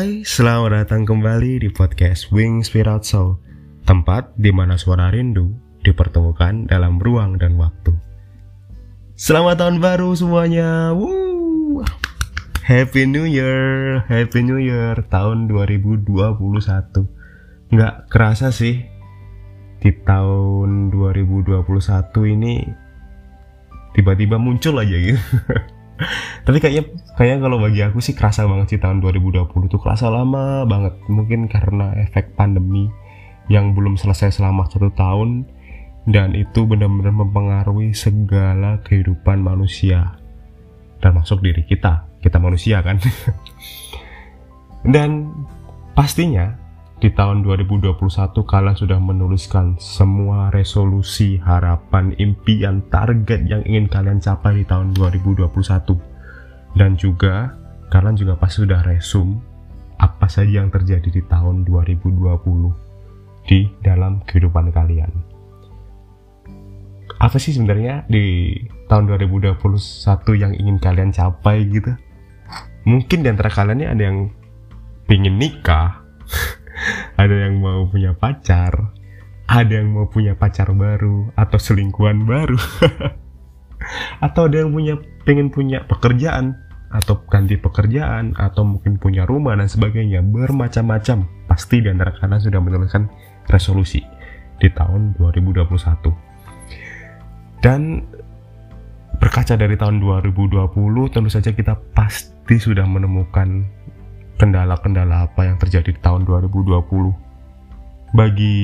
Hai, selamat datang kembali di podcast Wings Without Soul Tempat di mana suara rindu dipertemukan dalam ruang dan waktu. Selamat tahun baru semuanya. Woo! Happy New Year Happy New Year tahun 2021 Nggak kerasa sih Di tahun 2021 ini Tiba-tiba muncul aja gitu tapi kayaknya kayaknya kalau bagi aku sih kerasa banget sih tahun 2020 tuh kerasa lama banget. Mungkin karena efek pandemi yang belum selesai selama satu tahun dan itu benar-benar mempengaruhi segala kehidupan manusia termasuk diri kita. Kita manusia kan. Dan pastinya di tahun 2021 kalian sudah menuliskan semua resolusi, harapan, impian, target yang ingin kalian capai di tahun 2021. Dan juga kalian juga pasti sudah resum apa saja yang terjadi di tahun 2020 di dalam kehidupan kalian. Apa sih sebenarnya di tahun 2021 yang ingin kalian capai gitu? Mungkin di antara kalian ini ada yang pingin nikah, ada yang mau punya pacar ada yang mau punya pacar baru atau selingkuhan baru atau ada yang punya pengen punya pekerjaan atau ganti pekerjaan atau mungkin punya rumah dan sebagainya bermacam-macam pasti di antara kalian sudah menuliskan resolusi di tahun 2021 dan berkaca dari tahun 2020 tentu saja kita pasti sudah menemukan kendala-kendala apa yang terjadi di tahun 2020. Bagi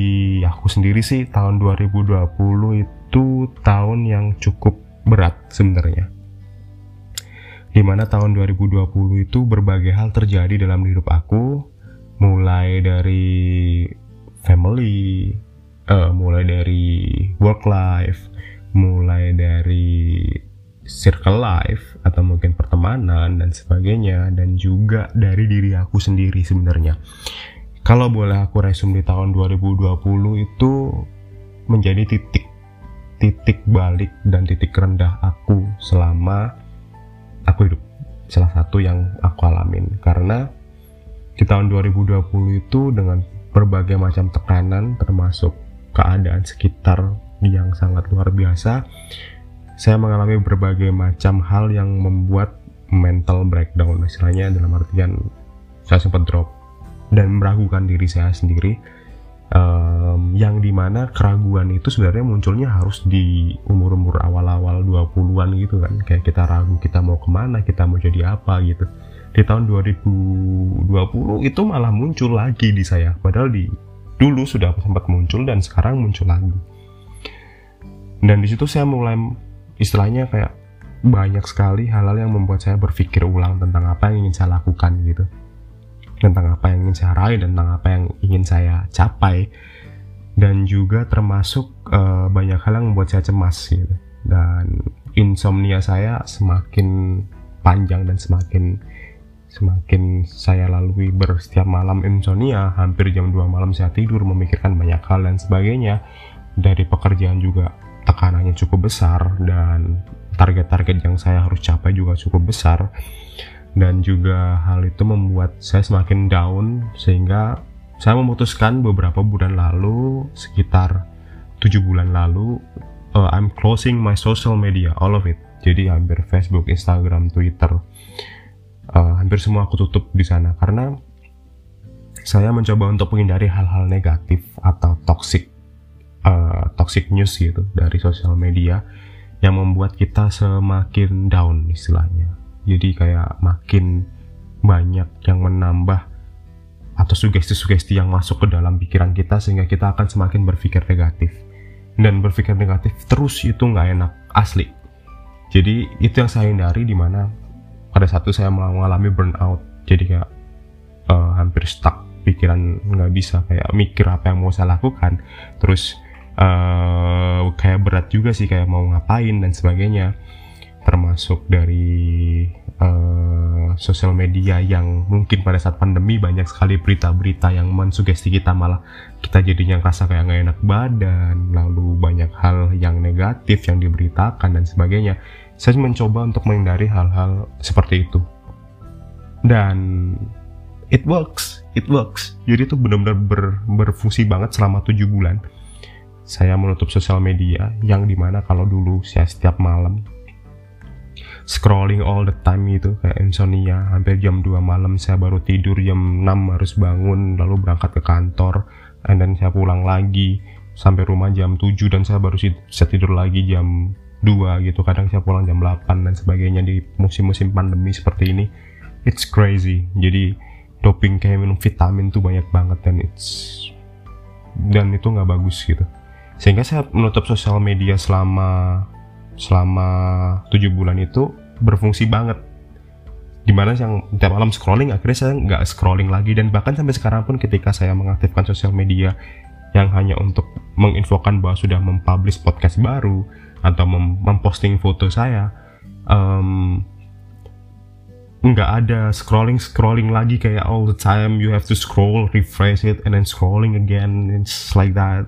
aku sendiri sih tahun 2020 itu tahun yang cukup berat sebenarnya. Di mana tahun 2020 itu berbagai hal terjadi dalam hidup aku, mulai dari family, uh, mulai dari work life, mulai dari circle life atau mungkin pertemanan dan sebagainya dan juga dari diri aku sendiri sebenarnya. Kalau boleh aku resum di tahun 2020 itu menjadi titik titik balik dan titik rendah aku selama aku hidup. Salah satu yang aku alamin karena di tahun 2020 itu dengan berbagai macam tekanan termasuk keadaan sekitar yang sangat luar biasa saya mengalami berbagai macam hal yang membuat mental breakdown istilahnya dalam artian saya sempat drop dan meragukan diri saya sendiri um, yang di mana keraguan itu sebenarnya munculnya harus di umur-umur awal-awal 20-an gitu kan. Kayak kita ragu kita mau ke mana kita mau jadi apa gitu. Di tahun 2020 itu malah muncul lagi di saya. Padahal di dulu sudah sempat muncul dan sekarang muncul lagi. Dan di situ saya mulai istilahnya kayak banyak sekali hal-hal yang membuat saya berpikir ulang tentang apa yang ingin saya lakukan gitu tentang apa yang ingin saya raih tentang apa yang ingin saya capai. Dan juga termasuk uh, banyak hal yang membuat saya cemas gitu. Dan insomnia saya semakin panjang dan semakin semakin saya lalui bersetiap malam insomnia hampir jam 2 malam saya tidur memikirkan banyak hal dan sebagainya. Dari pekerjaan juga tekanannya cukup besar dan target-target yang saya harus capai juga cukup besar dan juga hal itu membuat saya semakin down sehingga saya memutuskan beberapa bulan lalu sekitar tujuh bulan lalu uh, I'm closing my social media all of it jadi hampir Facebook, Instagram, Twitter uh, hampir semua aku tutup di sana karena saya mencoba untuk menghindari hal-hal negatif atau toxic uh, toxic news gitu dari sosial media yang membuat kita semakin down istilahnya. Jadi kayak makin banyak yang menambah atau sugesti-sugesti yang masuk ke dalam pikiran kita sehingga kita akan semakin berpikir negatif. Dan berpikir negatif terus itu nggak enak asli. Jadi itu yang saya hindari di mana pada satu saya mengalami burnout. Jadi kayak uh, hampir stuck pikiran nggak bisa kayak mikir apa yang mau saya lakukan. Terus uh, kayak berat juga sih kayak mau ngapain dan sebagainya termasuk dari uh, sosial media yang mungkin pada saat pandemi banyak sekali berita-berita yang mensugesti kita malah kita jadinya rasa kayak nggak enak badan lalu banyak hal yang negatif yang diberitakan dan sebagainya. Saya mencoba untuk menghindari hal-hal seperti itu. Dan it works it works. Jadi itu benar-benar ber, berfungsi banget selama tujuh bulan. Saya menutup sosial media yang di mana kalau dulu saya setiap malam scrolling all the time gitu kayak insomnia hampir jam 2 malam saya baru tidur jam 6 harus bangun lalu berangkat ke kantor and then saya pulang lagi sampai rumah jam 7 dan saya baru bisa tidur lagi jam 2 gitu. Kadang saya pulang jam 8 dan sebagainya di musim-musim pandemi seperti ini. It's crazy. Jadi doping kayak minum vitamin tuh banyak banget dan it's dan itu nggak bagus gitu. Sehingga saya menutup sosial media selama selama tujuh bulan itu berfungsi banget. Di mana yang tiap malam scrolling akhirnya saya nggak scrolling lagi. Dan bahkan sampai sekarang pun ketika saya mengaktifkan sosial media yang hanya untuk menginfokan bahwa sudah mempublish podcast baru atau mem memposting foto saya um, nggak ada scrolling scrolling lagi kayak all the time you have to scroll refresh it and then scrolling again it's like that.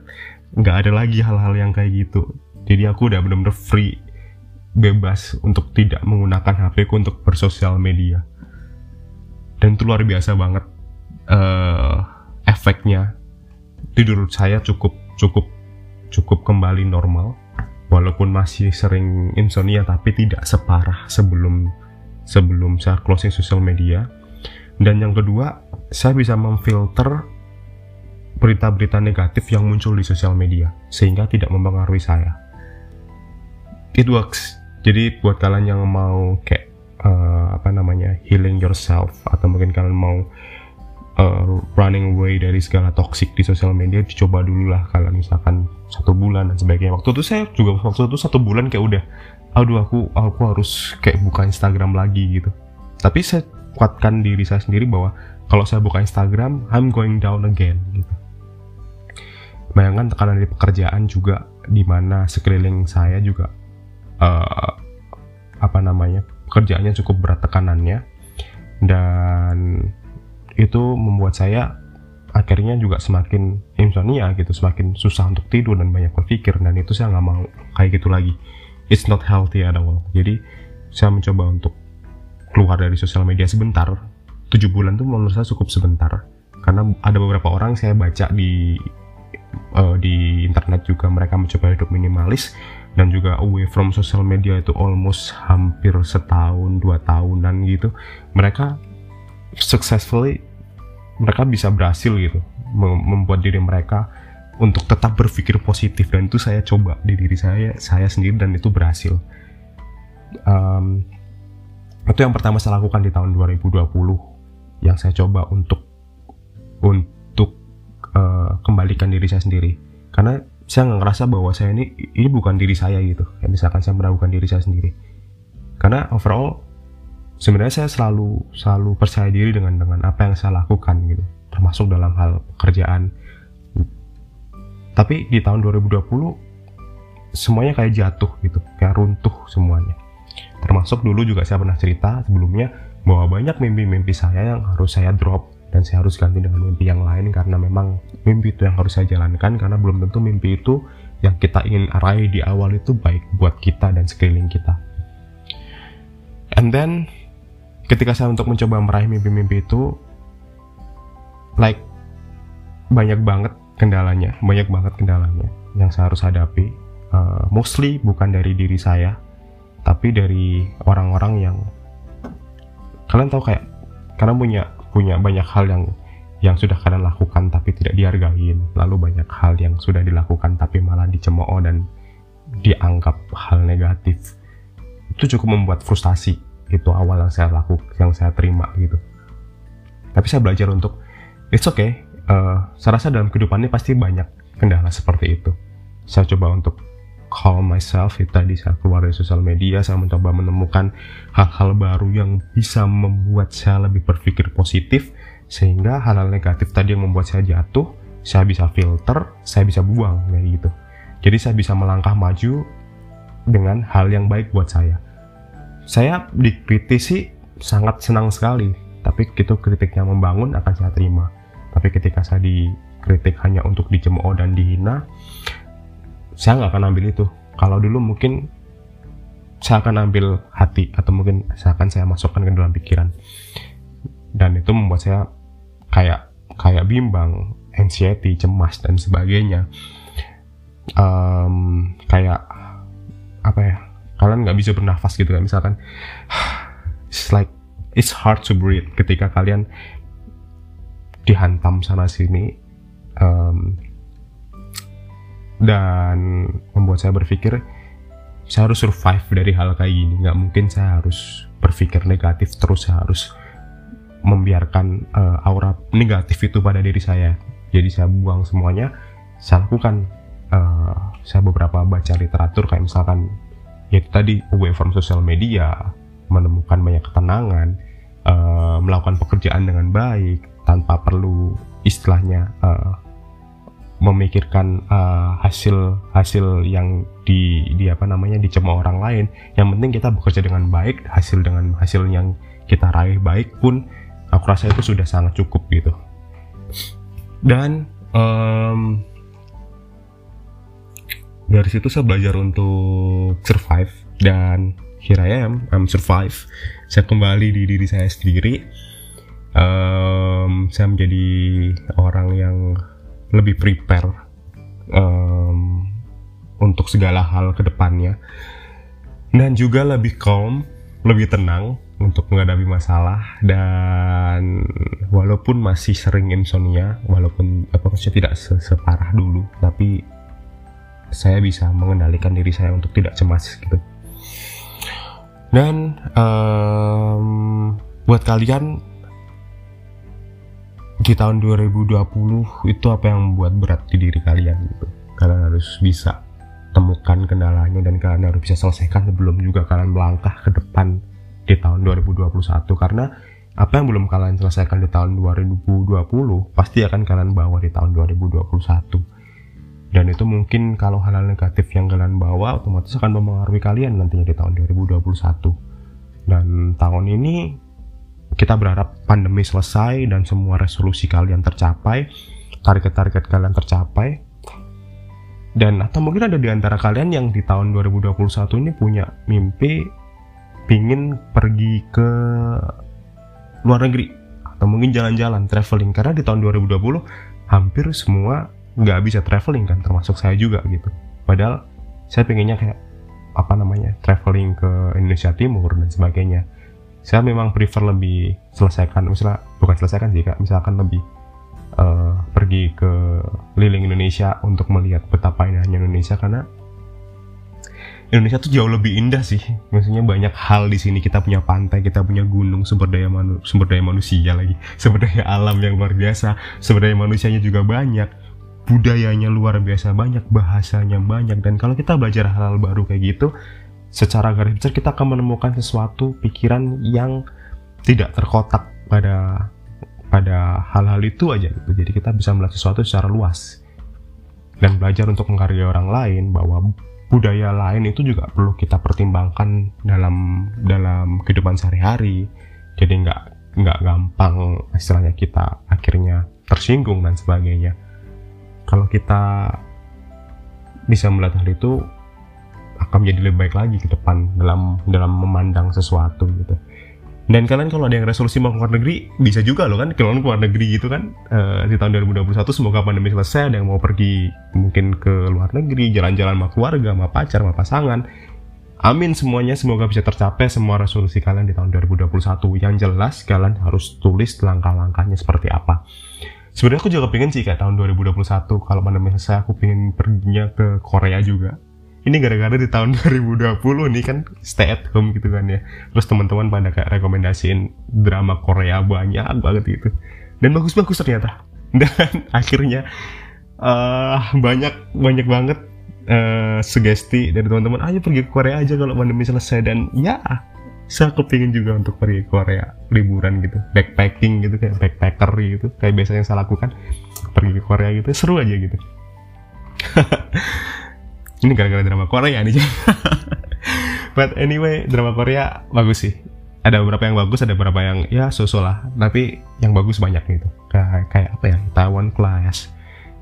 Nggak ada lagi hal-hal yang kayak gitu jadi aku udah bener-bener free bebas untuk tidak menggunakan HP ku untuk bersosial media. Dan itu luar biasa banget uh, efeknya. Tidur saya cukup cukup cukup kembali normal. Walaupun masih sering insomnia tapi tidak separah sebelum sebelum saya closing sosial media. Dan yang kedua saya bisa memfilter berita-berita negatif yang muncul di sosial media sehingga tidak mempengaruhi saya it works. Jadi buat kalian yang mau kayak uh, apa namanya healing yourself atau mungkin kalian mau uh, running away dari segala toxic di sosial media dicoba dulu lah kalian misalkan satu bulan dan sebagainya. Waktu itu saya juga waktu itu satu bulan kayak udah aduh aku aku harus kayak buka Instagram lagi gitu. Tapi saya kuatkan diri saya sendiri bahwa kalau saya buka Instagram I'm going down again gitu. Bayangkan tekanan dari pekerjaan juga di mana sekeliling saya juga uh, apa namanya pekerjaannya cukup berat tekanannya. Dan itu membuat saya akhirnya juga semakin insomnia gitu semakin susah untuk tidur dan banyak berpikir. Dan itu saya nggak mau kayak gitu lagi. It's not healthy at all. Jadi saya mencoba untuk keluar dari sosial media sebentar. Tujuh bulan tuh menurut saya cukup sebentar. Karena ada beberapa orang saya baca di uh, di internet juga mereka mencoba hidup minimalis dan juga away from social media itu almost hampir setahun dua tahunan gitu mereka successfully mereka bisa berhasil gitu membuat diri mereka untuk tetap berpikir positif. Dan itu saya coba di diri saya saya sendiri dan itu berhasil. Um, itu yang pertama saya lakukan di tahun 2020 yang saya coba untuk untuk uh, kembalikan diri saya sendiri. Karena saya nggak ngerasa bahwa saya ini ini bukan diri saya gitu. Kayak misalkan saya meragukan diri saya sendiri. Karena overall sebenarnya saya selalu selalu percaya diri dengan dengan apa yang saya lakukan gitu. Termasuk dalam hal pekerjaan. Tapi di tahun 2020 semuanya kayak jatuh gitu. Kayak runtuh semuanya. Termasuk dulu juga saya pernah cerita sebelumnya bahwa banyak mimpi-mimpi saya yang harus saya drop dan saya harus ganti dengan mimpi yang lain karena memang mimpi itu yang harus saya jalankan karena belum tentu mimpi itu yang kita ingin arahi di awal itu baik buat kita dan sekeliling kita. And then ketika saya untuk mencoba meraih mimpi-mimpi itu like banyak banget kendalanya, banyak banget kendalanya yang saya harus hadapi. Uh, mostly bukan dari diri saya, tapi dari orang-orang yang kalian tahu kayak karena punya punya banyak hal yang yang sudah kalian lakukan tapi tidak dihargain. Lalu banyak hal yang sudah dilakukan tapi malah dicemooh dan dianggap hal negatif. Itu cukup membuat frustasi. Itu awal yang saya lakukan yang saya terima gitu. Tapi saya belajar untuk it's okay. Uh, saya rasa dalam kehidupan ini pasti banyak kendala seperti itu. Saya coba untuk calm myself itu tadi saya keluar dari sosial media saya mencoba menemukan hal-hal baru yang bisa membuat saya lebih berpikir positif sehingga hal-hal negatif tadi yang membuat saya jatuh saya bisa filter saya bisa buang kayak gitu. Jadi saya bisa melangkah maju dengan hal yang baik buat saya. Saya dikritisi sangat senang sekali tapi itu kritik yang membangun akan saya terima. Tapi ketika saya dikritik hanya untuk dicemooh dan dihina saya nggak akan ambil itu. Kalau dulu mungkin saya akan ambil hati atau mungkin saya akan saya masukkan ke dalam pikiran. Dan itu membuat saya kayak kayak bimbang anxiety cemas dan sebagainya. Um, kayak apa ya kalian nggak bisa bernafas gitu kan misalkan. It's like it's hard to breathe ketika kalian dihantam sana sini. Um, dan membuat saya berpikir saya harus survive dari hal kayak gini. Nggak mungkin saya harus berpikir negatif terus. Saya harus membiarkan uh, aura negatif itu pada diri saya. Jadi saya buang semuanya saya lakukan. Uh, saya beberapa baca literatur kayak misalkan ya tadi away from social media menemukan banyak ketenangan uh, melakukan pekerjaan dengan baik tanpa perlu istilahnya uh, memikirkan uh, hasil hasil yang di di apa namanya dicemooh orang lain. Yang penting kita bekerja dengan baik hasil dengan hasil yang kita raih baik pun aku rasa itu sudah sangat cukup gitu. Dan um, dari situ saya belajar untuk survive dan here I am I'm survive. Saya kembali di diri saya sendiri. Um, saya menjadi orang yang lebih prepare um, untuk segala hal ke depannya dan juga lebih calm, lebih tenang untuk menghadapi masalah dan walaupun masih sering insomnia, walaupun apa maksudnya tidak separah dulu, tapi saya bisa mengendalikan diri saya untuk tidak cemas gitu. Dan um, buat kalian di tahun 2020 itu apa yang membuat berat di diri kalian gitu? Kalian harus bisa temukan kendalanya dan kalian harus bisa selesaikan sebelum juga kalian melangkah ke depan di tahun 2021 karena apa yang belum kalian selesaikan di tahun 2020 pasti akan kalian bawa di tahun 2021 dan itu mungkin kalau hal-hal negatif yang kalian bawa otomatis akan mempengaruhi kalian nantinya di tahun 2021 dan tahun ini kita berharap pandemi selesai dan semua resolusi kalian tercapai, target-target kalian tercapai. Dan atau mungkin ada di antara kalian yang di tahun 2021 ini punya mimpi pingin pergi ke luar negeri atau mungkin jalan-jalan traveling. Karena di tahun 2020 hampir semua nggak bisa traveling kan termasuk saya juga gitu. Padahal saya pengennya kayak apa namanya traveling ke Indonesia Timur dan sebagainya saya memang prefer lebih selesaikan misalnya bukan selesaikan sih kak misalkan lebih uh, pergi ke liling Indonesia untuk melihat betapa indahnya Indonesia karena Indonesia tuh jauh lebih indah sih. Maksudnya banyak hal di sini kita punya pantai kita punya gunung sumber daya manu sumber daya manusia lagi sumber daya alam yang luar biasa sumber daya manusianya juga banyak budayanya luar biasa banyak bahasanya banyak dan kalau kita belajar hal-hal baru kayak gitu secara garis besar kita akan menemukan sesuatu pikiran yang tidak terkotak pada pada hal-hal itu aja gitu. Jadi kita bisa melihat sesuatu secara luas dan belajar untuk menghargai orang lain bahwa budaya lain itu juga perlu kita pertimbangkan dalam dalam kehidupan sehari-hari. Jadi nggak nggak gampang istilahnya kita akhirnya tersinggung dan sebagainya. Kalau kita bisa melihat hal itu akan menjadi lebih baik lagi ke depan dalam dalam memandang sesuatu gitu. Dan kalian kalau ada yang resolusi mau keluar negeri bisa juga loh kan kalau keluar negeri gitu kan. Uh, di tahun 2021 semoga pandemi selesai ada yang mau pergi mungkin ke luar negeri jalan-jalan sama keluarga sama pacar sama pasangan. Amin semuanya semoga bisa tercapai semua resolusi kalian di tahun 2021 yang jelas kalian harus tulis langkah-langkahnya seperti apa. Sebenarnya aku juga pengen sih kayak tahun 2021 kalau pandemi selesai aku pengen perginya ke Korea juga ini gara-gara di tahun 2020 nih kan stay at home gitu kan ya. Terus teman-teman pada kayak rekomendasiin drama Korea banyak banget gitu. Dan bagus-bagus ternyata. Dan akhirnya uh, banyak banyak banget uh, sugesti dari teman-teman ayo pergi ke Korea aja kalau pandemi selesai. Dan ya saya kepingin juga untuk pergi ke Korea liburan gitu. Backpacking gitu kayak backpacker gitu kayak biasanya yang saya lakukan. Pergi ke Korea gitu seru aja gitu ini gara-gara drama Korea nih but anyway drama Korea bagus sih. Ada beberapa yang bagus ada beberapa yang ya sosok lah. Tapi yang bagus banyak gitu. Kayak kayak apa ya? Taiwan Class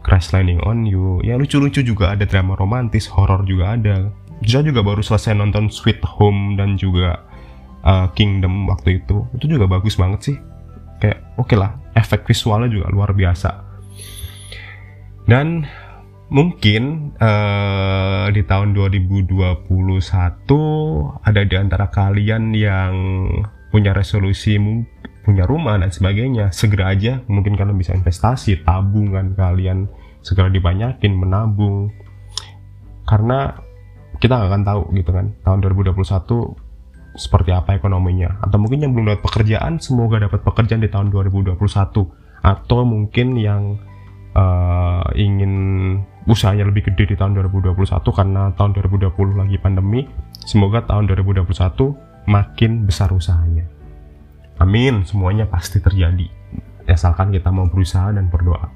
Crash Landing on You. Ya lucu-lucu juga. Ada drama romantis horor juga ada. Saya juga baru selesai nonton Sweet Home dan juga uh, Kingdom waktu itu. Itu juga bagus banget sih. Kayak oke okay lah. Efek visualnya juga luar biasa. Dan mungkin uh, di tahun 2021 ada di antara kalian yang punya resolusi punya rumah dan sebagainya segera aja mungkin kalian bisa investasi tabungan kalian segera dibanyakin menabung. Karena kita nggak akan tahu gitu kan tahun 2021 seperti apa ekonominya. Atau mungkin yang belum dapat pekerjaan semoga dapat pekerjaan di tahun 2021 atau mungkin yang uh, ingin usahanya lebih gede di tahun 2021 karena tahun 2020 lagi pandemi. Semoga tahun 2021 makin besar usahanya. Amin, semuanya pasti terjadi. Asalkan kita mau berusaha dan berdoa.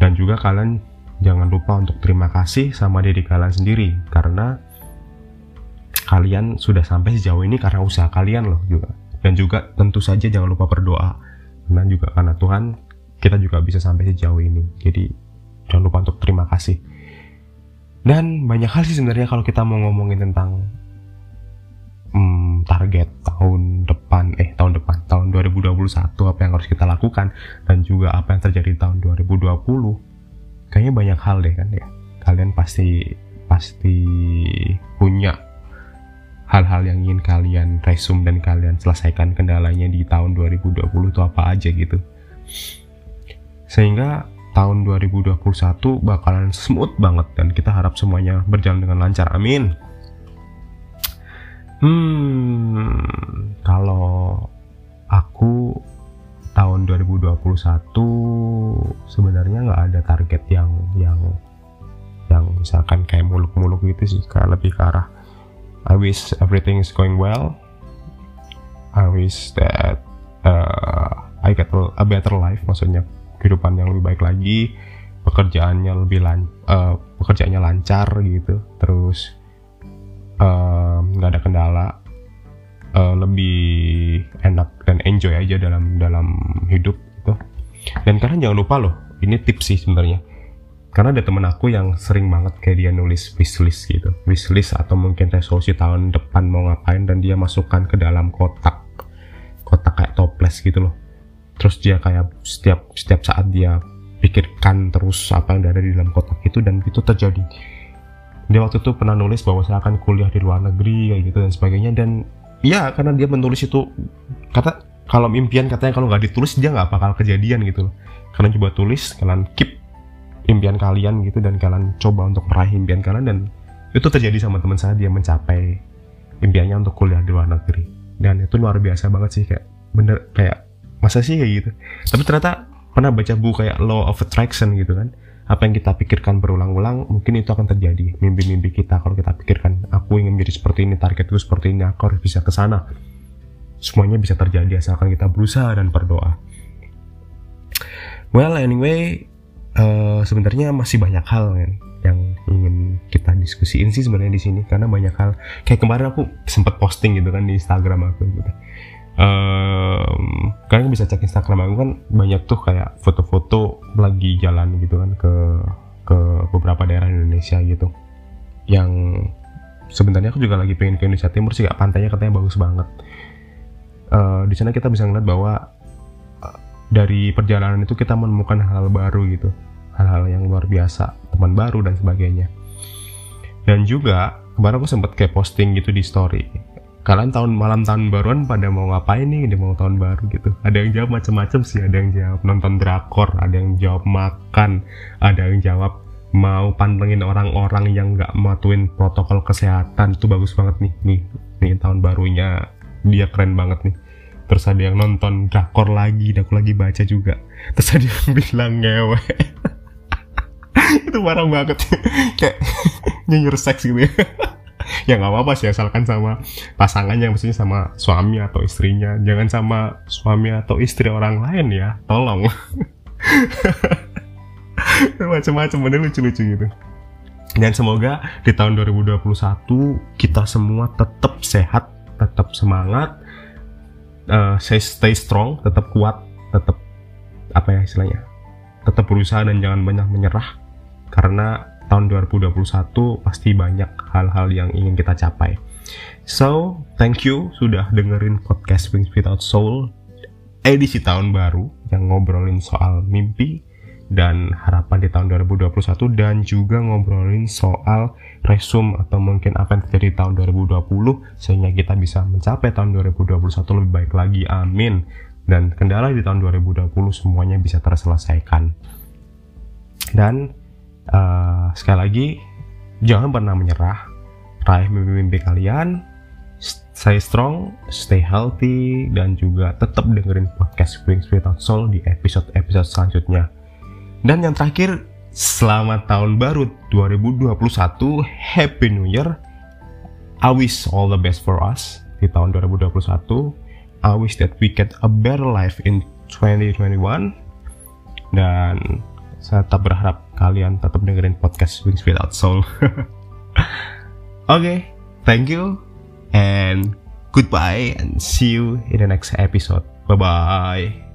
Dan juga kalian jangan lupa untuk terima kasih sama diri kalian sendiri karena kalian sudah sampai sejauh ini karena usaha kalian loh juga. Dan juga tentu saja jangan lupa berdoa. Karena juga karena Tuhan kita juga bisa sampai sejauh ini. Jadi jangan lupa untuk terima kasih. Dan banyak hal sih sebenarnya kalau kita mau ngomongin tentang hmm, target tahun depan eh tahun depan tahun 2021 apa yang harus kita lakukan dan juga apa yang terjadi di tahun 2020 kayaknya banyak hal deh kan ya. Kalian pasti pasti punya hal-hal yang ingin kalian resume dan kalian selesaikan kendalanya di tahun 2020 itu apa aja gitu sehingga tahun 2021 bakalan smooth banget dan kita harap semuanya berjalan dengan lancar. Amin. Hmm, kalau aku tahun 2021 sebenarnya nggak ada target yang yang yang misalkan kayak muluk-muluk gitu sih, kayak lebih ke arah I wish everything is going well. I wish that uh, I get a better life, maksudnya kehidupan yang lebih baik lagi pekerjaannya lebih lan uh, pekerjaannya lancar gitu. Terus nggak uh, ada kendala uh, lebih enak dan enjoy aja dalam dalam hidup gitu. Dan kalian jangan lupa loh ini tips sih sebenarnya. Karena ada temen aku yang sering banget kayak dia nulis wishlist gitu. Wishlist atau mungkin resolusi tahun depan mau ngapain dan dia masukkan ke dalam kotak. Kotak kayak toples gitu loh terus dia kayak setiap setiap saat dia pikirkan terus apa yang ada di dalam kotak itu dan itu terjadi. Dia waktu itu pernah nulis bahwa saya akan kuliah di luar negeri kayak gitu dan sebagainya. Dan ya karena dia menulis itu kata kalau impian katanya kalau nggak ditulis dia nggak bakal kejadian gitu loh. Kalian coba tulis kalian keep impian kalian gitu dan kalian coba untuk meraih impian kalian dan itu terjadi sama teman saya dia mencapai impiannya untuk kuliah di luar negeri. Dan itu luar biasa banget sih kayak bener kayak masa sih kayak gitu? Tapi ternyata pernah baca buku kayak law of attraction gitu kan? Apa yang kita pikirkan berulang-ulang mungkin itu akan terjadi. Mimpi-mimpi kita kalau kita pikirkan aku ingin menjadi seperti ini targetku seperti ini aku harus bisa ke sana. Semuanya bisa terjadi asalkan kita berusaha dan berdoa. Well anyway uh, sebenarnya masih banyak hal kan yang ingin kita diskusiin sih sebenarnya di sini. Karena banyak hal kayak kemarin aku sempat posting gitu kan di Instagram aku gitu um, kalian bisa cek Instagram aku kan banyak tuh kayak foto-foto lagi jalan gitu kan ke ke beberapa daerah Indonesia gitu. Yang sebenarnya aku juga lagi pengen ke Indonesia Timur sih pantainya katanya bagus banget. Uh, di sana kita bisa ngeliat bahwa uh, dari perjalanan itu kita menemukan hal, -hal baru gitu. Hal-hal yang luar biasa teman baru dan sebagainya. Dan juga kemarin aku sempat kayak posting gitu di story kalian tahun malam tahun baruan pada mau ngapain nih? Di mau tahun baru gitu. Ada yang jawab macam-macam sih. Ada yang jawab nonton drakor ada yang jawab makan ada yang jawab mau pantengin orang-orang yang nggak matuin protokol kesehatan. Itu bagus banget nih. Nih nih tahun barunya. Dia keren banget nih. Terus ada yang nonton drakor lagi aku lagi baca juga. Terus ada yang bilang ngewe. Itu parah banget. Kayak nyinyir seks gitu ya ya nggak apa-apa sih asalkan sama pasangannya maksudnya sama suami atau istrinya. Jangan sama suami atau istri orang lain ya tolong. Macam-macam bener lucu-lucu gitu. Dan semoga di tahun 2021 kita semua tetap sehat tetap semangat uh, stay strong tetap kuat tetap apa ya istilahnya tetap berusaha dan jangan banyak menyerah. Karena tahun 2021 pasti banyak hal-hal yang ingin kita capai. So, thank you sudah dengerin podcast Wings Without Soul edisi tahun baru yang ngobrolin soal mimpi dan harapan di tahun 2021 dan juga ngobrolin soal resume atau mungkin apa yang terjadi di tahun 2020 sehingga kita bisa mencapai tahun 2021 lebih baik lagi. Amin. Dan kendala di tahun 2020 semuanya bisa terselesaikan. Dan uh, sekali lagi jangan pernah menyerah raih mimpi-mimpi kalian stay strong, stay healthy, dan juga tetap dengerin podcast Spring Spirit of Soul di episode-episode selanjutnya. Dan yang terakhir, selamat tahun baru 2021, Happy New Year. I wish all the best for us di tahun 2021. I wish that we get a better life in 2021. Dan saya tetap berharap kalian tetap dengerin podcast Wings Without Soul. Oke, okay, thank you and goodbye and see you in the next episode. Bye bye.